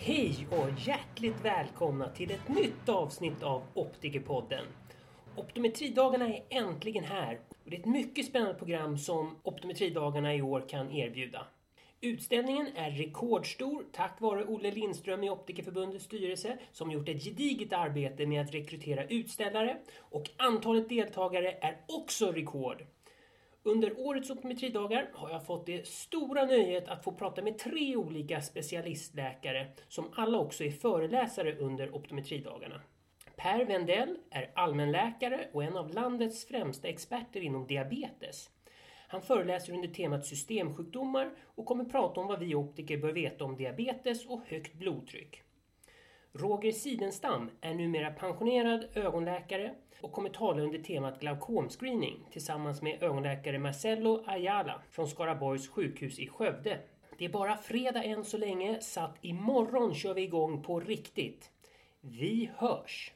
Hej och hjärtligt välkomna till ett nytt avsnitt av Optikerpodden. Optometridagarna är äntligen här och det är ett mycket spännande program som Optometridagarna i år kan erbjuda. Utställningen är rekordstor tack vare Olle Lindström i Optikerförbundets styrelse som gjort ett gediget arbete med att rekrytera utställare och antalet deltagare är också rekord. Under årets optometridagar har jag fått det stora nöjet att få prata med tre olika specialistläkare som alla också är föreläsare under optometridagarna. Per Wendell är allmänläkare och en av landets främsta experter inom diabetes. Han föreläser under temat systemsjukdomar och kommer prata om vad vi optiker bör veta om diabetes och högt blodtryck. Roger Sidenstam är numera pensionerad ögonläkare och kommer tala under temat glaukomscreening tillsammans med ögonläkare Marcello Ayala från Skaraborgs sjukhus i Skövde. Det är bara fredag än så länge så att imorgon kör vi igång på riktigt. Vi hörs!